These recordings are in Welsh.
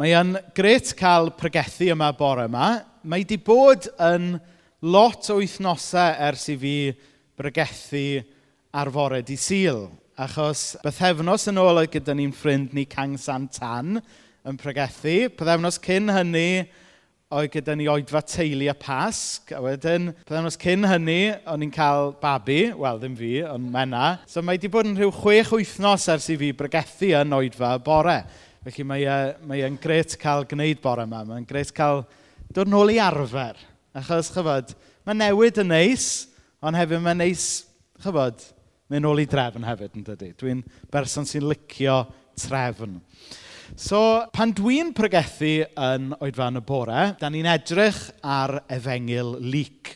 Mae yn gret cael pregethu yma bore yma. Mae di bod yn lot o wythnosau ers i fi bregethu ar fore di syl. Achos bythefnos yn ôl oedd gyda ni'n ffrind ni Cang Santan yn pregethu. Bythefnos cyn hynny oedd gyda ni oedfa teulu a pasg, a wedyn, bythefnos cyn hynny, o'n i'n cael babi, wel, ddim fi, ond mena. So mae wedi bod yn rhyw chwech wythnos ers i fi bregethu yn oedfa bore. Felly mae, uh, mae e'n gret cael gwneud bore yma. Mae'n gret cael dod nôl i arfer. Achos, chyfod, mae newid yn neis, ond hefyd mae'n neis, chyfod, mynd nôl i drefn hefyd yn dydy. Dwi'n berson sy'n licio trefn. So, pan dwi'n pregethu yn oedfan y bore, da ni'n edrych ar efengil lyc.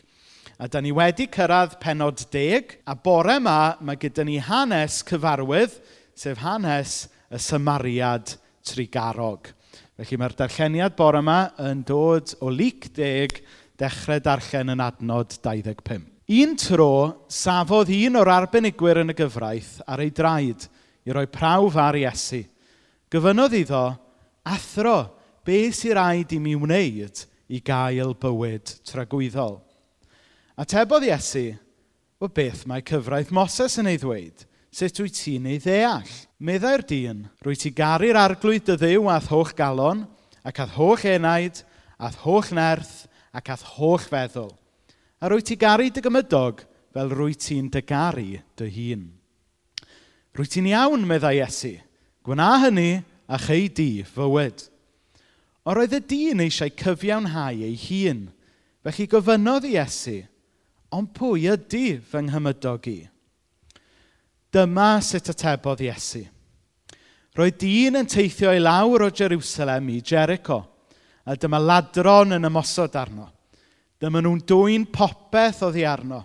A da ni wedi cyrraedd penod deg, a bore yma mae gyda ni hanes cyfarwydd, sef hanes y Samariad Trigarog. Felly mae'r darlleniad bore yma yn dod o Luc deg dechrau darllen yn adnod 25. Un tro, safodd un o'r arbenigwyr yn y gyfraith ar ei draed i roi prawf ar Iesu. Gofynodd iddo, athro, be sy'n rhaid i mi wneud i gael bywyd tragwyddol? Atebodd Iesu, o beth mae cyfraith Moses yn ei ddweud – Sut wyt ti'n ei ddeall? Meddai'r dyn, rwy ti garu'r arglwydd dy ddew ath holl galon, ac ath holl enaid, ath holl nerth, ac ath holl feddwl. A rwy ti garu dy gymydog fel rwy ti'n dy garu dy hun. Rwy ti'n iawn, meddai Iesu. gwna hynny a chei di fywyd. Ond roedd y dyn eisiau cyfiawnhau ei hun. Felly gofynodd Iesu, ond pwy ydy fy nghymydog i? Dyma sut atebodd Iesu. Roedd dyn yn teithio i lawr o Jerusalem i Jericho, a dyma ladron yn ymosod arno. Dyma nhw'n dwy'n popeth oddi arno,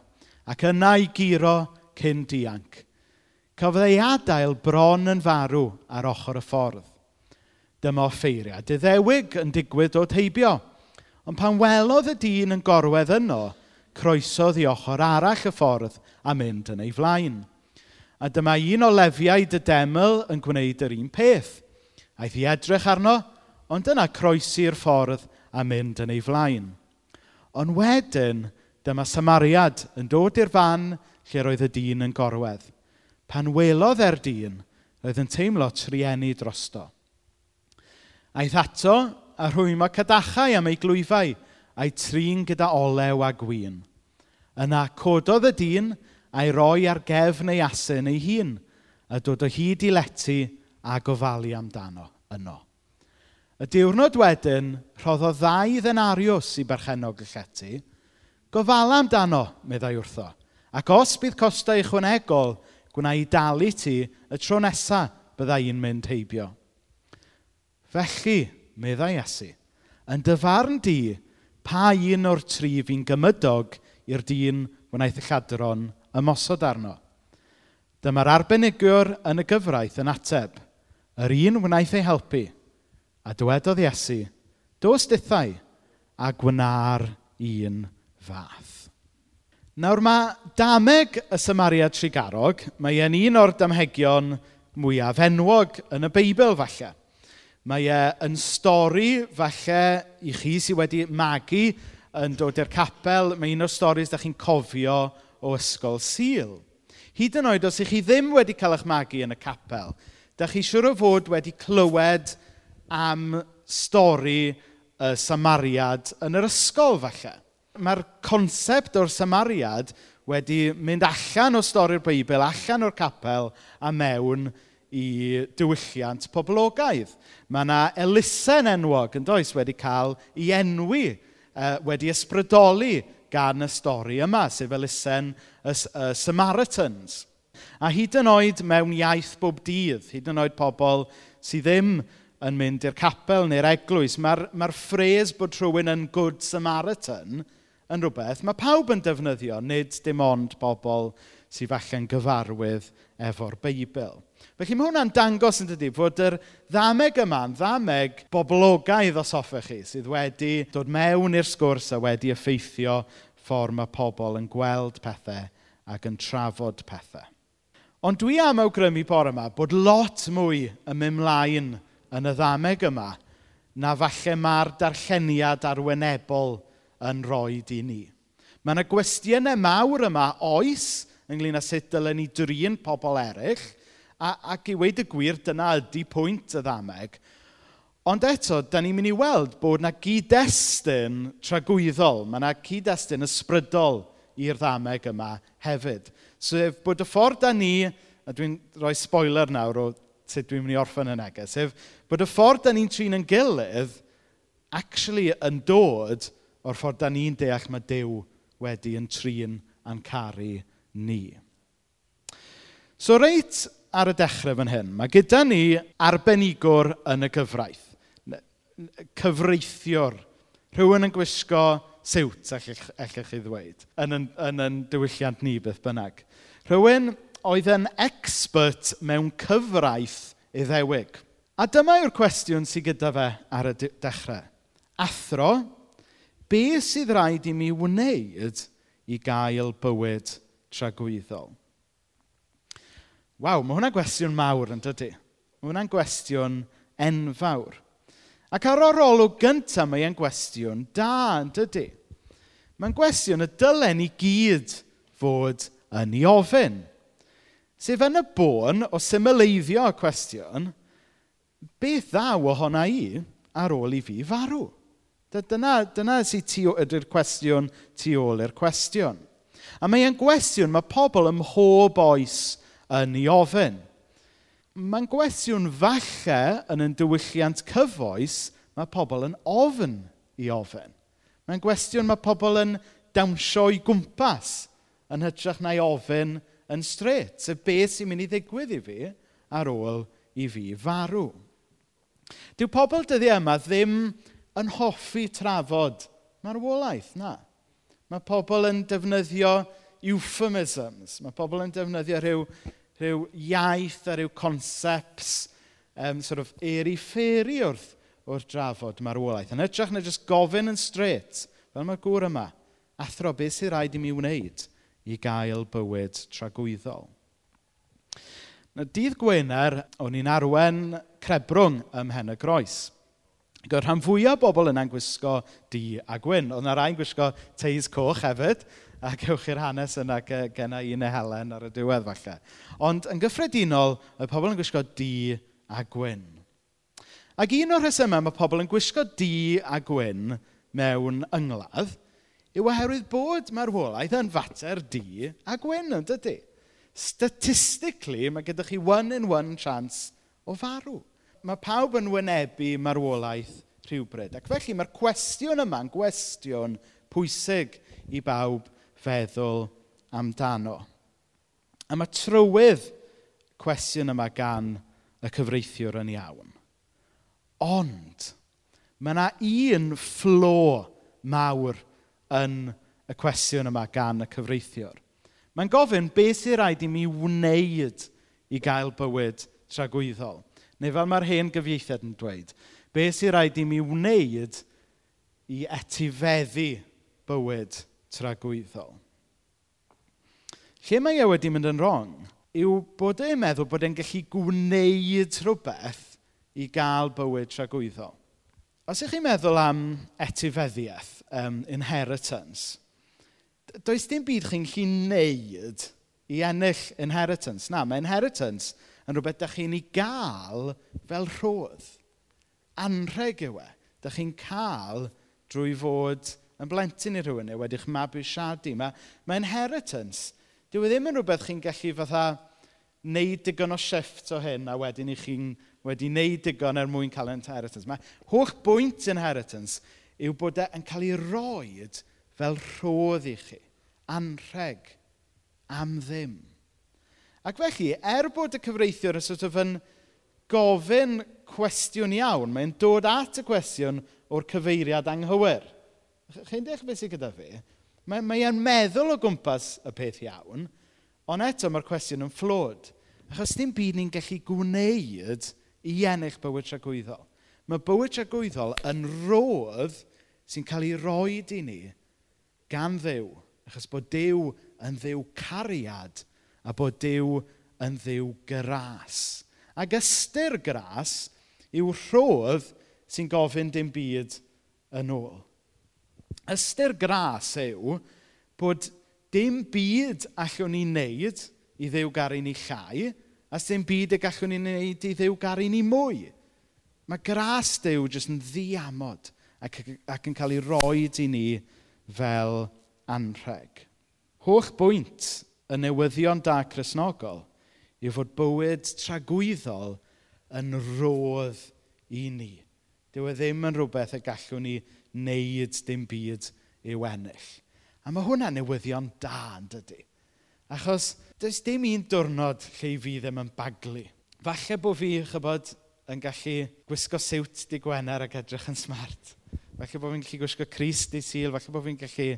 ac yna i giro cyn dianc. Cafodd ei adael bron yn farw ar ochr y ffordd. Dyma offeiriau diddewig yn digwydd o teibio, ond pan welodd y dyn yn gorwedd yno, croesodd i ochr arall y ffordd a mynd yn ei flaen. A dyma un o lefiau dydemel yn gwneud yr un peth. Aeth i edrych arno, ond yna croesi'r ffordd a mynd yn ei flaen. Ond wedyn, dyma Samariad yn dod i'r fan lle roedd y dyn yn gorwedd. Pan welodd e'r dyn, roedd yn teimlo trienni drosto. Aeth ato a rhwymo cadachau am ei glwyfau a'i trin gyda olew a gwyn. Yna cododd y dyn a'i roi ar gefn ei asyn ei hun a dod o hyd i leti a gofalu amdano yno. Y diwrnod wedyn, rhoddodd o ddau ddenariws i berchenog y llety. Gofala amdano, meddai wrtho, ac os bydd costau ychwanegol, gwna i dalu ti y tro nesaf byddai i'n mynd heibio. Felly, meddai Iesu, yn dyfarn di, pa un o'r tri fi'n gymydog i'r dyn wnaeth y lladron ymosod arno. Dyma'r arbenigwr yn y gyfraith yn ateb, yr un wnaeth ei helpu, a dywedodd Iesu, dos dithau a gwna'r un fath. Nawr mae dameg y Samaria Trigarog, mae e'n un o'r damhegion mwyaf enwog yn y Beibl falle. Mae e yn stori falle i chi sydd wedi magu yn dod i'r capel, mae un o'r storys da chi'n cofio o ysgol Sul. Hyd yn oed os ych chi ddim wedi cael eich magu yn y capel, da chi siwr o fod wedi clywed am stori y Samariad yn yr ysgol falle. Mae'r concept o'r Samariad wedi mynd allan o stori'r Beibl, allan o'r capel a mewn i diwylliant poblogaidd. Mae yna elusen enwog yn does wedi cael ei enwi, uh, wedi ysbrydoli gan y stori yma, sef elusen y, y Samaritans. A hyd yn oed mewn iaith bob dydd, hyd yn oed pobl sydd ddim yn mynd i'r capel neu'r eglwys, mae'r mae ffres bod rhywun yn good Samaritan yn rhywbeth mae pawb yn defnyddio, nid dim ond bobl sydd falle'n gyfarwydd efo'r Beibl. Felly mae hwnna'n dangos yn dydy fod yr ddameg yma'n ddameg boblogaidd os hoffech chi, sydd wedi dod mewn i'r sgwrs a wedi effeithio ffordd mae pobl yn gweld pethau ac yn trafod pethau. Ond dwi am awgrymu bore yma bod lot mwy yn mynd mlaen yn y ddameg yma na falle mae'r darlleniad arwynebol yn rhoi i ni. Mae yna gwestiynau mawr yma oes ynglyn â sut dylen ni drin pobl eraill – A, ac i weid y gwir, dyna ydy pwynt y ddameg. Ond eto, da ni'n mynd i weld bod yna gyd-destun tragwyddol. Mae yna gyd-destun ysbrydol i'r ddameg yma hefyd. Sef so, bod y ffordd da ni, a dwi'n rhoi spoiler nawr o sut dwi'n mynd i orffen y neges, sef bod y ffordd da ni'n trin yn gilydd actually yn dod o'r ffordd da ni'n deall mae Dyw wedi yn trin a'n caru ni. So reit ar y dechrau fan hyn. Mae gyda ni arbenigwr yn y gyfraith. Cyfreithiwr. Rhywun yn gwisgo siwt, allech, allech chi ddweud, yn yn, yn, yn diwylliant ni beth bynnag. Rhywun oedd yn expert mewn cyfraith iddewig. A dyma yw'r cwestiwn sydd gyda fe ar y dechrau. Athro, be sydd rhaid i mi wneud i gael bywyd tragwyddol? Waw, mae hwnna'n gwestiwn mawr yn dydy. Mae hwnna'n gwestiwn enfawr. Ac ar o'r olwg gyntaf mae e'n gwestiwn da yn dydy. Mae'n gwestiwn y dylen ni gyd fod yn ei ofyn. Sef yn y bôn o symleiddio y cwestiwn, beth ddaw ohona i ar ôl i fi farw? Dyna, dyna sy'n ydy'r cwestiwn tu ôl i'r cwestiwn. A mae e'n gwestiwn mae pobl ym mhob oes yn ei ofyn. Mae'n gwestiwn falle yn yn diwylliant cyfoes mae pobl yn ofyn i ofyn. Mae'n gwestiwn mae pobl yn dawnsio i gwmpas yn hytrach na'i ofyn yn stret. Sef beth sy'n mynd i ddigwydd i fi ar ôl i fi farw. Dyw pobl dyddi yma ddim yn hoffi trafod marwolaeth, na. Mae pobl yn defnyddio euphemisms. Mae pobl yn defnyddio rhyw rhyw iaith a rhyw concepts um, sort of eri-fferi wrth, wrth drafod marwolaeth. Yn ytrach na jyst gofyn yn stret, fel mae'r gŵr yma, athro, beth sy'n rhaid i mi wneud i gael bywyd tragwyddol? Na dydd Gwener, o'n i'n arwen crebrwng ym Mhen y Groes. Gyda'r rhan fwyaf o bobl yna'n gwisgo di a gwyn. Oedd yna rhai'n gwisgo teis coch hefyd, a gewch chi'r hanes yna gen i neu Helen ar y diwedd falle. Ond yn gyffredinol, y pobl yn gwisgo di a gwyn. Ac un o'r rhesymau mae pobl yn gwisgo di a gwyn mewn yngladd yw oherwydd bod marwolaeth yn fater di a gwyn yn dydy. Statistically, mae gyda chi one in one chance o farw. Mae pawb yn wynebu marwolaeth rhywbryd. Ac felly mae'r cwestiwn yma'n gwestiwn pwysig i bawb feddwl amdano. A mae trywydd cwestiwn yma gan y cyfreithiwr yn iawn. Ond, mae yna un fflo mawr yn y cwestiwn yma gan y cyfreithiwr. Mae'n gofyn beth sy'n rhaid i mi wneud i gael bywyd tragwyddol. Neu fel mae'r hen gyfieithiad yn dweud, beth sy'n rhaid i mi wneud i etifeddu bywyd tragwyddol tragwyddol. Lle mae e wedi mynd yn wrong yw bod e'n meddwl bod e'n gallu gwneud rhywbeth i gael bywyd tragwyddol. Os ych chi'n meddwl am etifeddiaeth, um, inheritance, does dim byd chi'n gallu wneud i ennill inheritance. Na, mae inheritance yn rhywbeth da chi'n ei gael fel rhodd. Anrheg yw e. Da chi'n cael drwy fod yn blentyn i rhywun, neu wedi'ch mabwysiadu. Mae, mae inheritance, dyw e ddim yn rhywbeth chi'n gallu fatha wneud digon o shift o hyn a wedyn i chi'n wedi wneud digon er mwyn cael inheritance. Mae holl bwynt inheritance yw bod e yn cael ei roed fel rhodd i chi, anrheg, am ddim. Ac felly, er bod y cyfreithiwr yn sort of yn gofyn cwestiwn iawn, mae'n dod at y cwestiwn o'r cyfeiriad anghywir – Chi'n deall beth sydd gyda fi? Mae, mae e'n meddwl o gwmpas y peth iawn, ond eto mae'r cwestiwn yn fflod. Achos dim byd ni'n gallu gwneud i ennill bywyd tragwyddol. Mae bywyd tragwyddol yn rodd sy'n cael ei roed i ni gan ddew. Achos bod dew yn ddew cariad a bod dew yn ddew gras. Ac ystyr gras yw rhodd sy'n gofyn dim byd yn ôl. Ystyr gras yw bod dim byd allwn ni wneud i ddew garu ni llai, a dim byd y gallwn ni wneud i ddew garu ni mwy. Mae gras dew jyst yn ddiamod ac, ac yn cael ei roed i ni fel anrheg. Hoch bwynt y newyddion da chrysnogol yw fod bywyd tragwyddol yn rodd i ni. Dyw e ddim yn rhywbeth y gallwn ni wneud dim byd i'w ennill. A mae hwnna'n newyddion da, yn dydy. Achos does dim un diwrnod lle i fi ddim yn baglu. Falle bod fi, chybod, yn gallu gwisgo siwt di Gwener ac edrych yn smart. Falle bod fi'n gallu gwisgo Cris di Sil, falle bod fi'n gallu...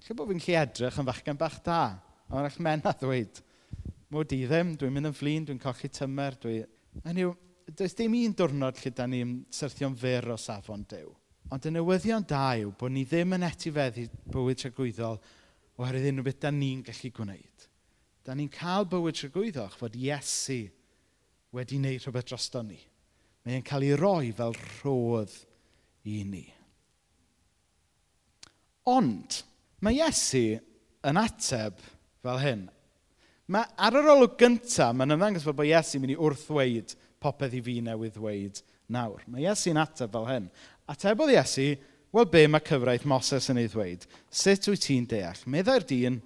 Falle bod fi'n gallu edrych yn fachgen bach da. A mae'n eich mena ddweud, mod i ddim, dwi'n mynd yn flin, dwi'n cochi tymer, dwi... Hynny yw, does dim un diwrnod lle da ni'n syrthio'n fyr o safon dew. Ond y newyddion da yw bod ni ddim yn etifeddu bywyd tragwyddol oherwydd unrhyw beth da ni'n gallu gwneud. Da ni'n cael bywyd tragwyddo fod Iesu wedi wneud rhywbeth drosto ni. Mae'n cael ei roi fel rhodd i ni. Ond, mae Iesu yn ateb fel hyn. Mae ar yr olwg gyntaf, mae'n ymddangos fel bod Iesu'n mynd i wrthweud popeth i fi newydd ddweud nawr. Mae Iesu'n ateb fel hyn. Atebodd Iesu, wel be mae cyfraith Moses yn ei ddweud? Sut wyt ti'n deall? Meddai'r dyn,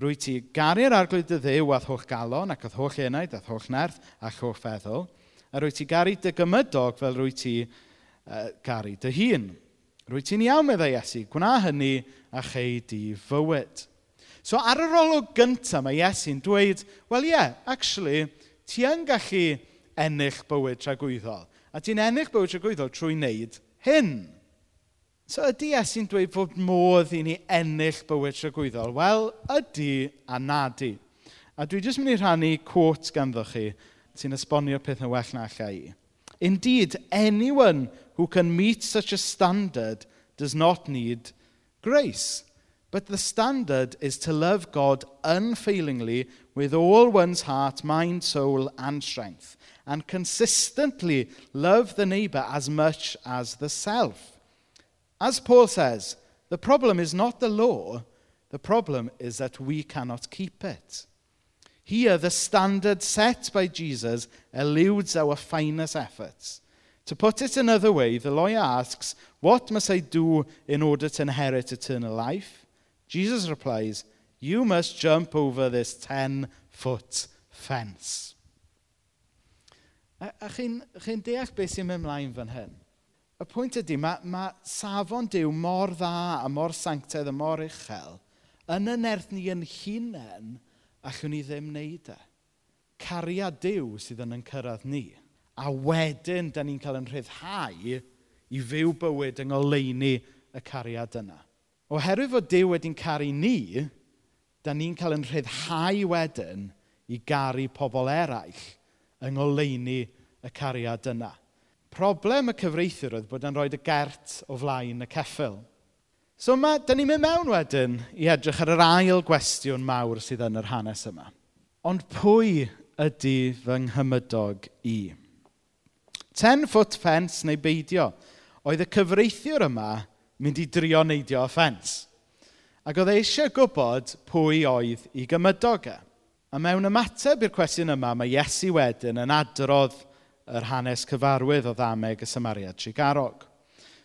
rwy ti garu'r arglwydd y ddew ath holl galon ac ath holl enaid ath holl nerth a holl feddwl, a rwy ti garu dy gymydog fel rwy ti uh, garu dy hun. Rwy ti'n iawn, meddai Iesu, gwna hynny a chei di fywyd. So ar yr olwg gyntaf mae Iesu'n dweud, wel ie, yeah, actually, ti yn gallu ennill bywyd tragwyddol. A ti'n ennill bywyd tragwyddol trwy wneud hyn. So ydy Iesu'n dweud fod modd i ni ennill bywyd tragwyddol? Wel, ydy a nadi. A dwi jyst mynd i rhannu quote ganddo chi sy'n esbonio peth yn well na allai i. Indeed, anyone who can meet such a standard does not need grace. But the standard is to love God unfailingly with all one's heart, mind, soul, and strength. And consistently love the neighbor as much as the self. As Paul says, the problem is not the law, the problem is that we cannot keep it. Here, the standard set by Jesus eludes our finest efforts. To put it another way, the lawyer asks, What must I do in order to inherit eternal life? Jesus replies, You must jump over this 10 foot fence. A, a chi'n chi deall beth sy'n mynd mlaen fan hyn? Y pwynt ydy, mae, mae safon Dyw mor dda a mor sanctaidd a mor uchel yn y nerth ni yn hunain allwn ni ddim wneud e. Cariad Dyw sydd yn yn cyrraedd ni. A wedyn, da ni'n cael yn rhyddhau i fyw bywyd yng ngoleini y cariad yna. Oherwydd fod Dyw wedi'n caru ni, da ni'n cael yn rhyddhau wedyn i garu pobl eraill – yng ngoleuni y cariad yna. Problem y cyfreithiwr oedd bod yn rhoi y gert o flaen y ceffil. So mae, da ni'n mynd mewn wedyn i edrych ar yr ail gwestiwn mawr sydd yn yr hanes yma. Ond pwy ydy fy nghymydog i? Ten foot fence neu beidio. Oedd y cyfreithiwr yma mynd i drio neidio offens. Ac oedd e eisiau gwybod pwy oedd i gymydog e. A mewn ymateb i'r cwestiwn yma, mae Iesu wedyn yn adrodd yr hanes cyfarwydd o ddameg y Samaria Trigarog.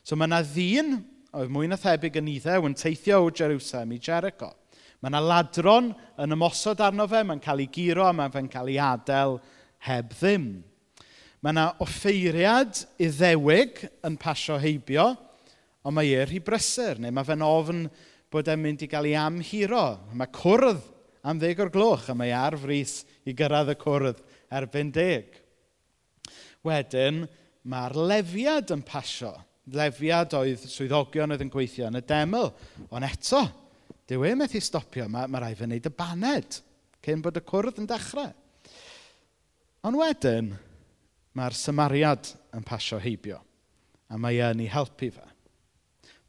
So mae yna ddyn oedd mwy na thebyg yn iddew yn teithio o Jerusalem i Jericho. Mae yna ladron yn ymosod arno fe, mae'n cael ei giro a mae'n cael ei adael heb ddim. Mae yna offeiriad iddewig yn pasio heibio, ond mae e rhy brysur, neu mae fe'n ofn bod e'n mynd i gael ei amhuro. Mae cwrdd am ddeg o'r gloch, a mae ar frys i gyrraedd y cwrdd erbyn deg. Wedyn, mae'r lefiad yn pasio. Lefiad oedd swyddogion oedd yn gweithio yn y deml. Ond eto, dyw e methu stopio. Mae, mae rhaid fy wneud y baned cyn bod y cwrdd yn dechrau. Ond wedyn, mae'r symariad yn pasio heibio. A mae e'n ei helpu fe.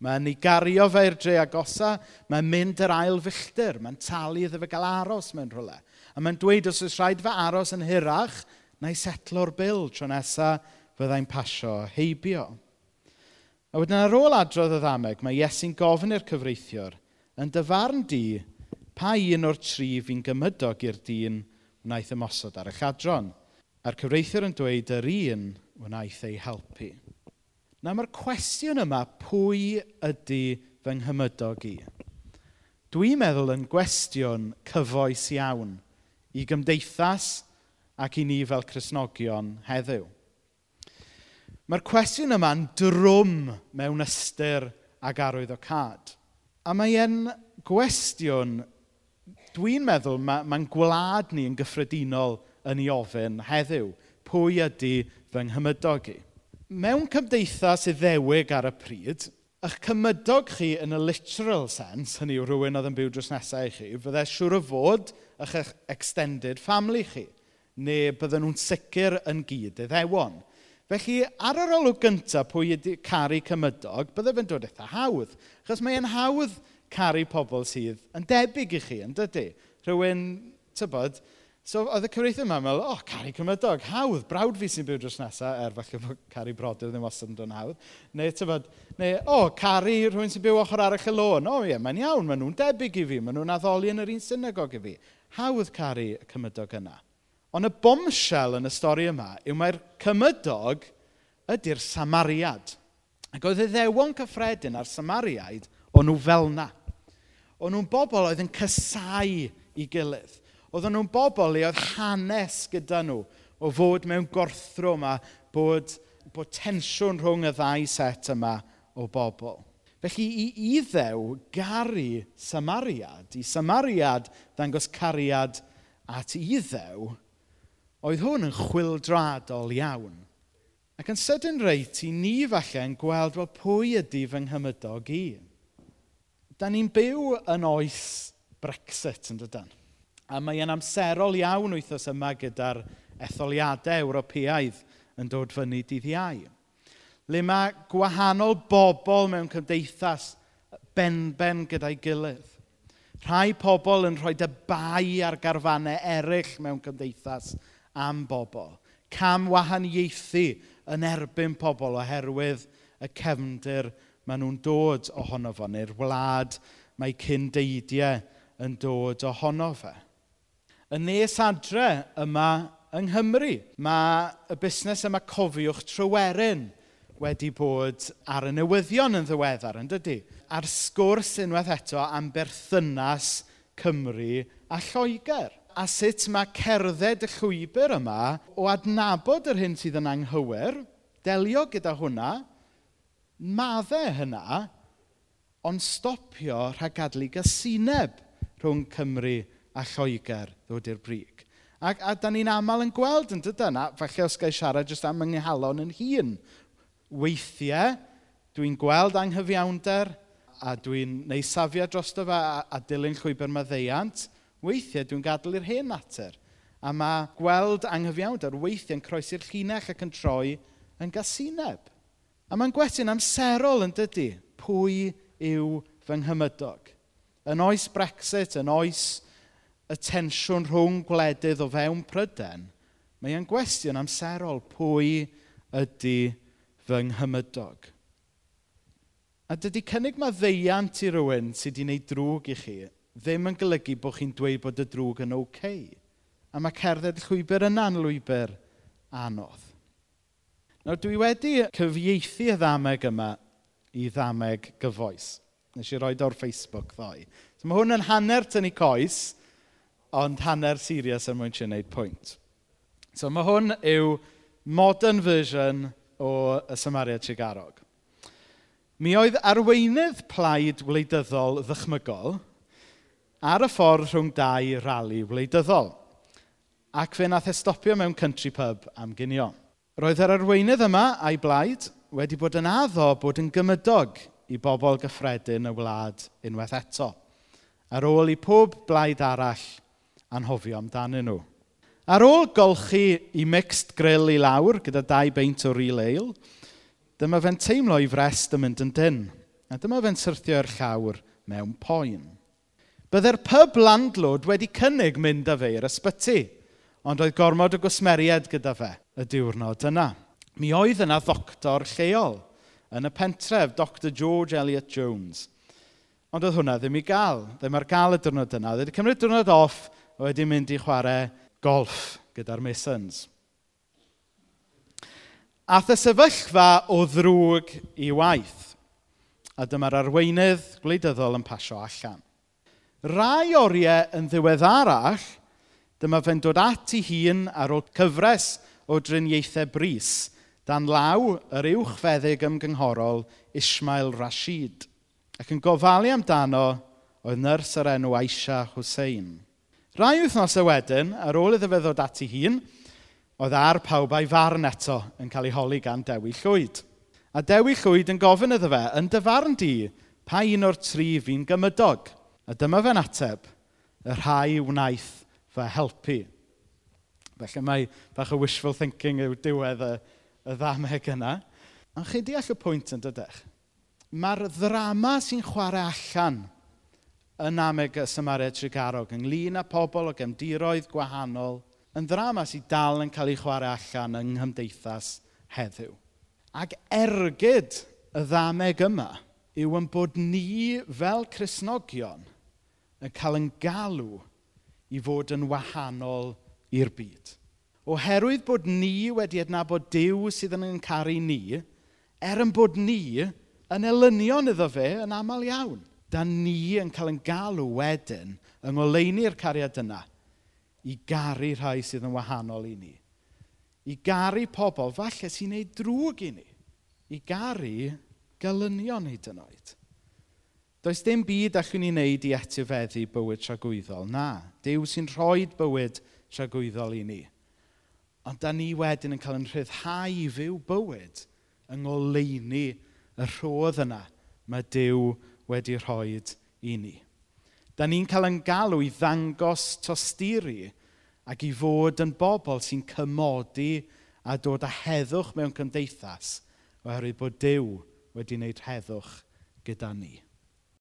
Mae'n ei gario fe i'r dre agosa, mae'n mynd yr ail filltir, mae'n talu iddo fe gael aros mewn rhywle. A mae'n dweud os oes rhaid fe aros yn hirach, na i setlo'r bil tro nesaf fyddai'n pasio heibio. A wedyn ar ôl adrodd y ddameg, mae Iesu'n gofyn i'r cyfreithiwr, yn dyfarn di, pa un o'r tri fi'n gymydog i'r dyn wnaeth ymosod ar y chadron? A'r cyfreithiwr yn dweud yr un wnaeth ei helpu. Na mae'r cwestiwn yma, pwy ydy fy nghymydog i? Dwi'n meddwl yn gwestiwn cyfoes iawn i gymdeithas ac i ni fel Cresnogion heddiw. Mae'r cwestiwn yma'n drwm mewn ystyr ag arwyddocad. A mae e'n gwestiwn, dwi'n meddwl, mae'n ma gwlad ni yn gyffredinol yn ei ofyn heddiw. Pwy ydy fy nghymydog i? mewn cymdeithas iddewig ar y pryd, eich cymydog chi yn y literal sense, hynny yw rhywun oedd yn byw dros nesau i chi, fydde siŵr o fod eich extended family chi, neu bydden nhw'n sicr yn gyd iddewon. Felly, ar yr olwg gyntaf pwy ydy caru cymydog, bydde fe'n dod eitha hawdd. Chos mae'n hawdd caru pobl sydd yn debyg i chi, yn dydy? Rhywun, tybod, So oedd y cyfreithiau yma yn meddwl, o, oh, caru cymydog, hawdd, brawd fi sy'n byw dros nesaf, er falle bod caru brodyr ddim os yn dod yn hawdd. Neu, tyfod, neu, o, oh, caru rhywun sy'n byw ochr arall y lôn. O, oh, ie, yeah, mae'n iawn, maen nhw'n debyg i fi, maen nhw'n addoli yn yr un synagog i fi. Hawdd caru y cymydog yna. Ond y bombshell yn y stori yma yw mae'r cymydog ydy'r Samariad. Ac oedd y ddewon cyffredin a'r Samariaid o'n nhw fel na. O'n nhw'n bobl oedd yn cysau i gilydd. Oedden nhw'n bobl i oedd hanes gyda nhw o fod mewn gorthrwm a bod, bod tensiwn rhwng y ddau set yma o bobl. Felly i iddew garu Samariad, i Samariad ddangos cariad at iddew, oedd hwn yn chwildradol iawn. Ac yn sydyn reit i ni falle yn gweld wel pwy ydy fy nghymydog i. Da ni'n byw yn oes Brexit yn dydyn. A mae e'n amserol iawn wythnos yma gyda'r etholiadau Ewropeaidd yn dod fyny dydd iau. Le mae gwahanol bobl mewn cymdeithas benben gyda'i gilydd. Rhai pobl yn rhoi bai ar garfanau eraill mewn cymdeithas am bobl. Cam wahaniaethu yn erbyn pobl oherwydd y cefndir maen nhw'n dod ohono fo, neu'r wlad mae cyn deidiau yn dod ohono fe y nes adre yma yng Nghymru, mae y busnes yma cofiwch Tryweryn wedi bod ar y newyddion yn ddiweddar, yn dydy? A'r sgwrs unwaith eto am berthynas Cymru a Lloegr. A sut mae cerdded y llwybr yma o adnabod yr hyn sydd yn anghywir, delio gyda hwnna, maddau hynna, ond stopio rhag gadlu gysineb rhwng Cymru a Lloegr ddod i'r brig. A, a da ni'n aml yn gweld yn dydyn, a falle os gael siarad jyst am ynghalon yn hun. Weithiau, dwi'n gweld anghyfiawnder a dwi'n neu safio drosto fe a, a dilyn llwybr maddeiant. Weithiau, dwi'n gadael i'r hen natur. A mae gweld anghyfiawnder weithiau'n croesi'r llinell ac yn troi yn gasineb. A mae'n gwestiwn amserol yn dydy, pwy yw fy nghymydog? Yn oes Brexit, yn oes y tensiwn rhwng gwledydd o fewn Pryden, mae e'n gwestiwn amserol pwy ydy fy nghymydog. A dydy cynnig mae ddeiant i rywun sydd wedi gwneud drwg i chi ddim yn golygu bod chi'n dweud bod y drwg yn oce. Okay. A mae cerdded llwybr yna'n lwybr anodd. Nawr, dwi wedi cyfieithu y ddameg yma i ddameg gyfoes. Nes i roed o'r Facebook ddoi. So, mae hwn yn hanner tynnu coes, ond hanner serious er mwyn si'n gwneud pwynt. So mae hwn yw modern version o y Samaria Tregarog. Mi oedd arweinydd plaid wleidyddol ddychmygol ar y ffordd rhwng dau rali wleidyddol. Ac fe nath e stopio mewn country pub am ginio. Roedd yr arweinydd yma a'i blaid wedi bod yn addo bod yn gymydog i bobl gyffredin y wlad unwaith eto. Ar ôl i pob blaid arall anhofio amdanyn nhw. Ar ôl golchi i mixed grill i lawr gyda dau beint o real ale, dyma fe'n teimlo i frest yn mynd yn dyn, a dyma fe'n syrthio'r llawr mewn poen. Byddai'r pub landlord wedi cynnig mynd â fe i'r ysbyty, ond oedd gormod o gwsmeriad gyda fe y diwrnod yna. Mi oedd yna ddoctor lleol yn y pentref, Dr George Elliot Jones. Ond oedd hwnna ddim i gael, ddim ar gael y diwrnod yna. Oedd wedi cymryd diwrnod off wedi mynd i chwarae golf gyda'r Masons. Ath y sefyllfa o ddrwg i waith, a dyma'r arweinydd gwleidyddol yn pasio allan. Rai oriau yn ddiweddarach, dyma fe'n dod at ei hun ar ôl cyfres o driniaethau bris, dan law yr uwchfeddyg ymgynghorol Ismail Rashid, ac yn gofalu amdano oedd nyrs yr enw Aisha Hussein – Rai wythnosau wedyn, ar ôl iddo fe ddod at ei hun, oedd ar pawb a'i farn eto yn cael ei holi gan Dewi Llwyd. A Dewi Llwyd yn gofyn iddo fe, yn dyfarn di, pa un o'r tri fi'n gymydog? A dyma fe'n ateb, y rhai wnaeth fe helpu. Felly mae bach o wishful thinking yw diwedd y, y ddameg yna. Ond chi deall y pwynt yn dydech? Mae'r ddrama sy'n chwarae allan yn Amega Samaria Trigarog ynglyn â pobl o gefndiroedd gwahanol yn ddrama sydd dal yn cael ei chwarae allan yng nghymdeithas heddiw. Ac ergyd y ddameg yma yw yn bod ni fel Cresnogion yn cael yn galw i fod yn wahanol i'r byd. Oherwydd bod ni wedi adnabod Dyw sydd yn yncaru ni, er yn bod ni yn elynion iddo fe yn aml iawn – da ni yn cael yn galw wedyn yng ngoleuni'r cariad yna i garu rhai sydd yn wahanol i ni. I garu pobl, falle sy'n neud drwg i ni. I garu gelynion hyd yn oed. Does dim byd allwn ni wneud i etifeddu bywyd tragwyddol. Na, Dyw sy'n rhoi bywyd tragwyddol i ni. Ond da ni wedyn yn cael yn rhyddhau i fyw bywyd yng ngoleini y rhodd yna mae Dyw wedi rhoi i ni. Da ni'n cael yn galw i ddangos tosturi ac i fod yn bobl sy'n cymodi a dod â heddwch mewn cymdeithas oherwydd bod Dyw wedi wneud heddwch gyda ni.